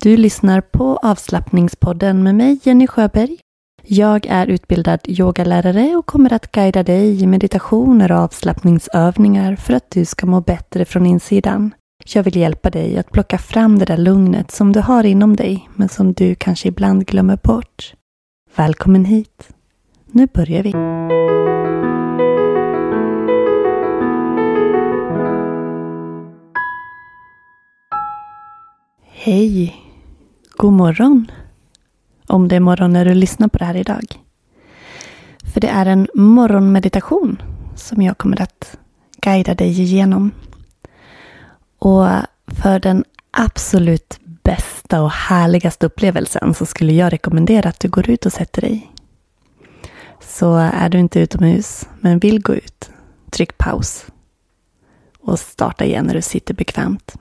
Du lyssnar på avslappningspodden med mig, Jenny Sjöberg. Jag är utbildad yogalärare och kommer att guida dig i meditationer och avslappningsövningar för att du ska må bättre från insidan. Jag vill hjälpa dig att plocka fram det där lugnet som du har inom dig, men som du kanske ibland glömmer bort. Välkommen hit. Nu börjar vi. Hej! God morgon! Om det är morgon när du lyssnar på det här idag. För det är en morgonmeditation som jag kommer att guida dig igenom. Och för den absolut bästa och härligaste upplevelsen så skulle jag rekommendera att du går ut och sätter dig. Så är du inte utomhus men vill gå ut, tryck paus och starta igen när du sitter bekvämt.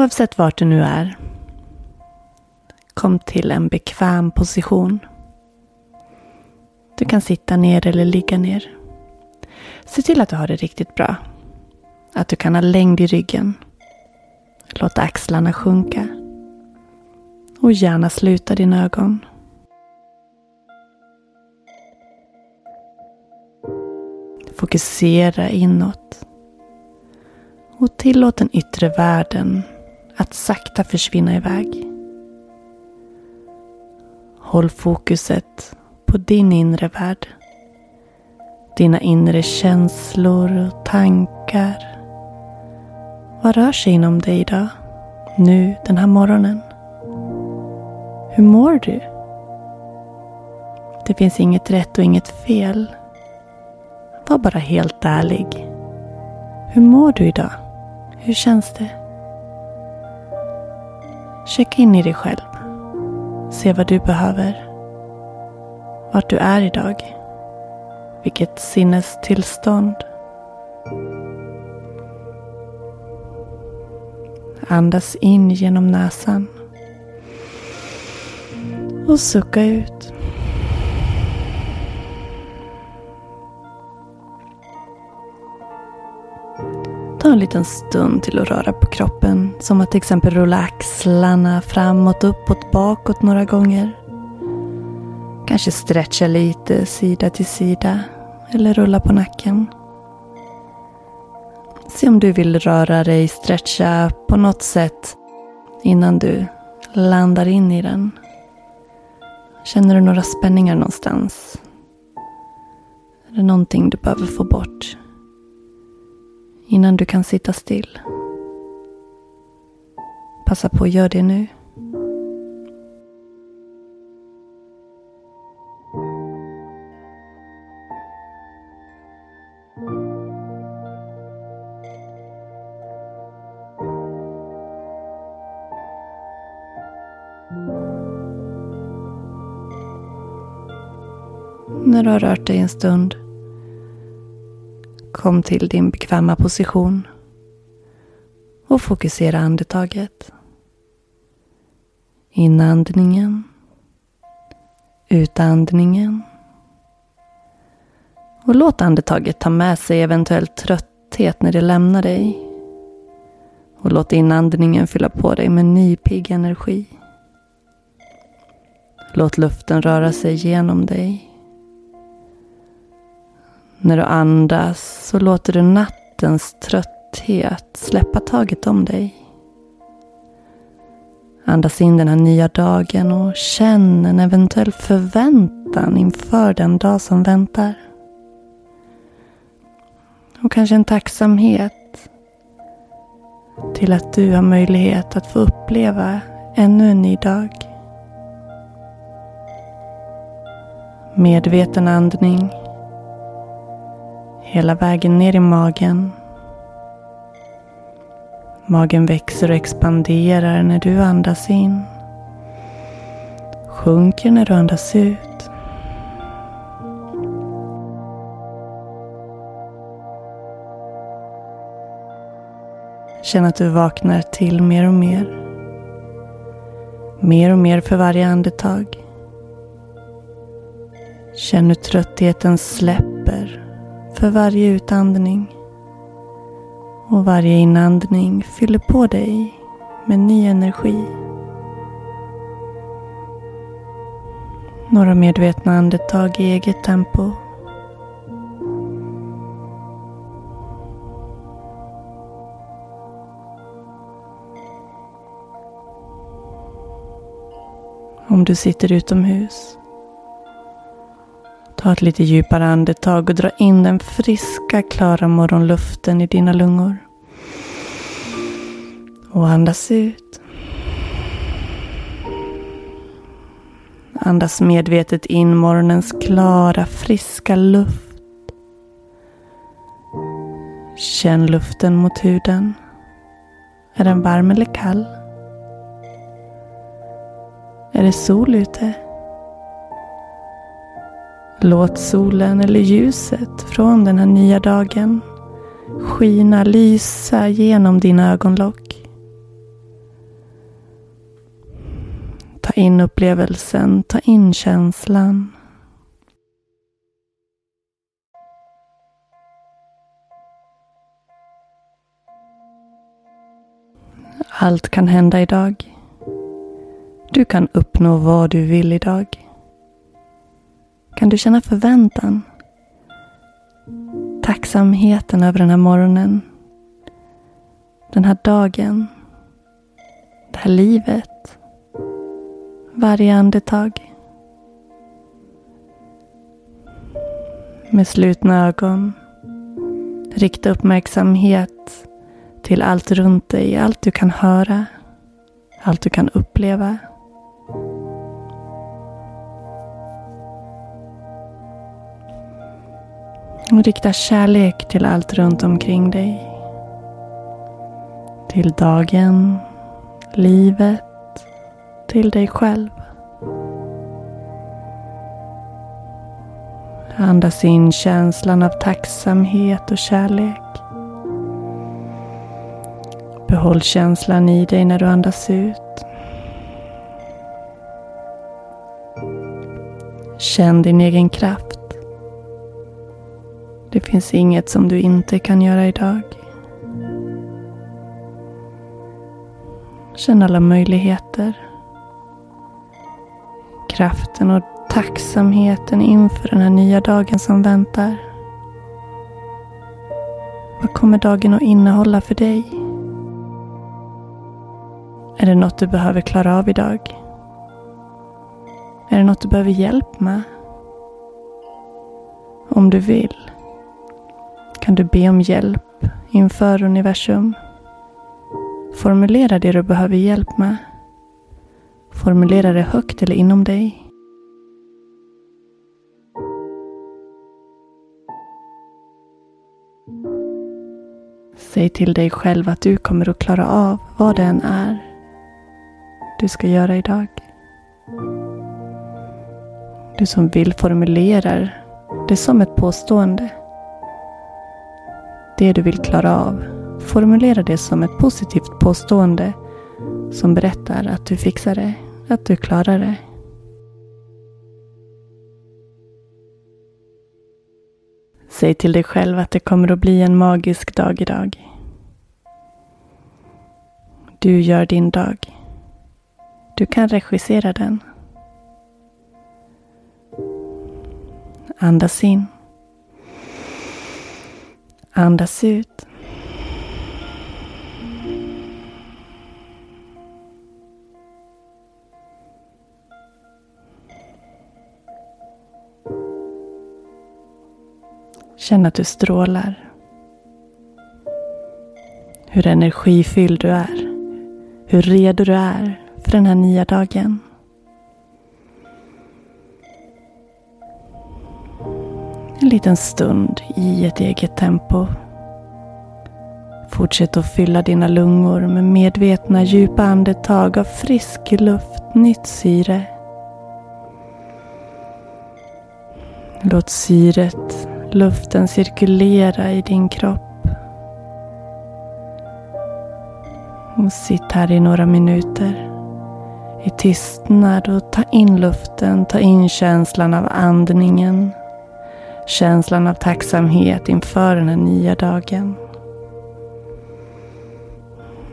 Oavsett vart du nu är, kom till en bekväm position. Du kan sitta ner eller ligga ner. Se till att du har det riktigt bra. Att du kan ha längd i ryggen. Låt axlarna sjunka. Och gärna sluta dina ögon. Fokusera inåt. Och tillåt den yttre världen att sakta försvinna iväg. Håll fokuset på din inre värld. Dina inre känslor och tankar. Vad rör sig inom dig idag? Nu, den här morgonen? Hur mår du? Det finns inget rätt och inget fel. Var bara helt ärlig. Hur mår du idag? Hur känns det? Checka in i dig själv. Se vad du behöver. Vart du är idag. Vilket sinnestillstånd. Andas in genom näsan. Och sucka ut. Ta en liten stund till att röra på kroppen. Som att till exempel rulla axlarna framåt, uppåt, bakåt några gånger. Kanske stretcha lite sida till sida. Eller rulla på nacken. Se om du vill röra dig, stretcha på något sätt innan du landar in i den. Känner du några spänningar någonstans? Är det någonting du behöver få bort? Innan du kan sitta still. Passa på att göra det nu. När du har rört dig en stund Kom till din bekväma position och fokusera andetaget. Inandningen, utandningen och låt andetaget ta med sig eventuell trötthet när det lämnar dig. Och låt inandningen fylla på dig med ny pigg energi. Låt luften röra sig genom dig. När du andas så låter du nattens trötthet släppa taget om dig. Andas in den här nya dagen och känn en eventuell förväntan inför den dag som väntar. Och kanske en tacksamhet till att du har möjlighet att få uppleva ännu en ny dag. Medveten andning hela vägen ner i magen. Magen växer och expanderar när du andas in. Sjunker när du andas ut. Känn att du vaknar till mer och mer. Mer och mer för varje andetag. Känn hur tröttheten släpper för varje utandning. Och varje inandning fyller på dig med ny energi. Några medvetna andetag i eget tempo. Om du sitter utomhus Ta ett lite djupare andetag och dra in den friska, klara morgonluften i dina lungor. Och andas ut. Andas medvetet in morgonens klara, friska luft. Känn luften mot huden. Är den varm eller kall? Är det sol ute? Låt solen eller ljuset från den här nya dagen skina, lysa genom dina ögonlock. Ta in upplevelsen, ta in känslan. Allt kan hända idag. Du kan uppnå vad du vill idag. Kan du känna förväntan? Tacksamheten över den här morgonen. Den här dagen. Det här livet. Varje andetag. Med slutna ögon. Rikta uppmärksamhet till allt runt dig. Allt du kan höra. Allt du kan uppleva. Och rikta kärlek till allt runt omkring dig. Till dagen, livet, till dig själv. Andas in känslan av tacksamhet och kärlek. Behåll känslan i dig när du andas ut. Känn din egen kraft. Det finns inget som du inte kan göra idag. Känn alla möjligheter. Kraften och tacksamheten inför den här nya dagen som väntar. Vad kommer dagen att innehålla för dig? Är det något du behöver klara av idag? Är det något du behöver hjälp med? Om du vill kan du be om hjälp inför universum. Formulera det du behöver hjälp med. Formulera det högt eller inom dig. Säg till dig själv att du kommer att klara av vad det än är du ska göra idag. Du som vill formulerar det som ett påstående det du vill klara av. Formulera det som ett positivt påstående som berättar att du fixar det, att du klarar det. Säg till dig själv att det kommer att bli en magisk dag idag. Du gör din dag. Du kan regissera den. Andas in. Andas ut. Känn att du strålar. Hur energifylld du är. Hur redo du är för den här nya dagen. En liten stund i ett eget tempo. Fortsätt att fylla dina lungor med medvetna djupa andetag av frisk luft, nytt syre. Låt syret, luften cirkulera i din kropp. Och sitt här i några minuter i tystnad och ta in luften, ta in känslan av andningen. Känslan av tacksamhet inför den här nya dagen.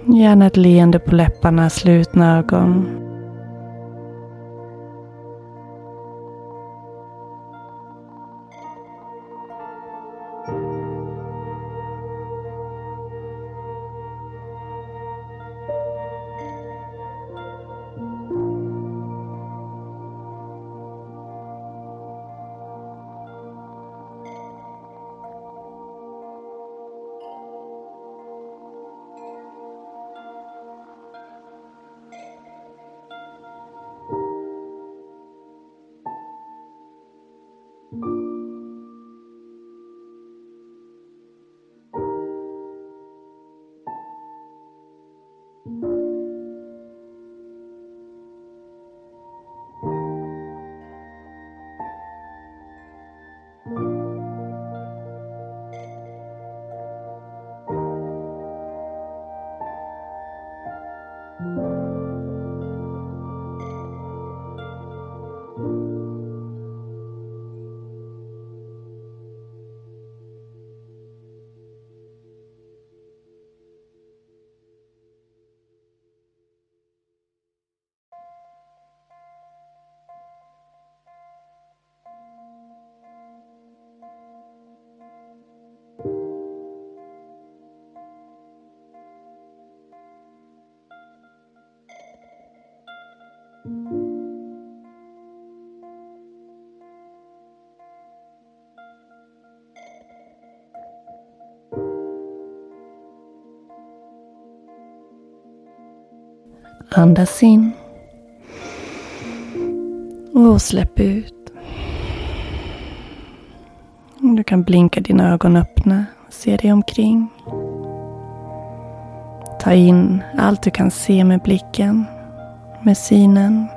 Gärna ett leende på läpparna, slutna ögon. Andas in. Och släpp ut. Du kan blinka dina ögon öppna och se dig omkring. Ta in allt du kan se med blicken, med synen.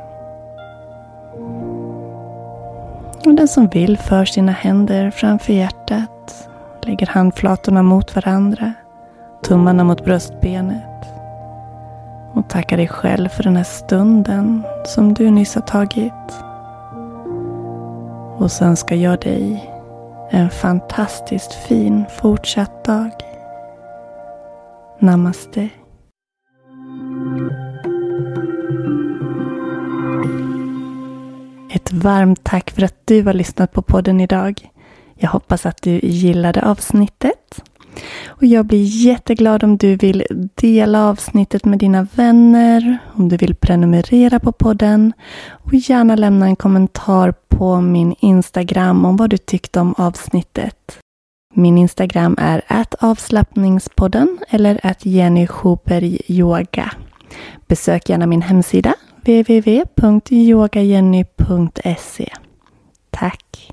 Och den som vill för sina händer framför hjärtat. Lägger handflatorna mot varandra. Tummarna mot bröstbenet. Tacka dig själv för den här stunden som du nyss har tagit. Och så önskar jag dig en fantastiskt fin fortsatt dag. Namaste. Ett varmt tack för att du har lyssnat på podden idag. Jag hoppas att du gillade avsnittet. Och jag blir jätteglad om du vill dela avsnittet med dina vänner, om du vill prenumerera på podden och gärna lämna en kommentar på min Instagram om vad du tyckte om avsnittet. Min Instagram är avslappningspodden eller att Yoga. Besök gärna min hemsida www.yogajenny.se. Tack!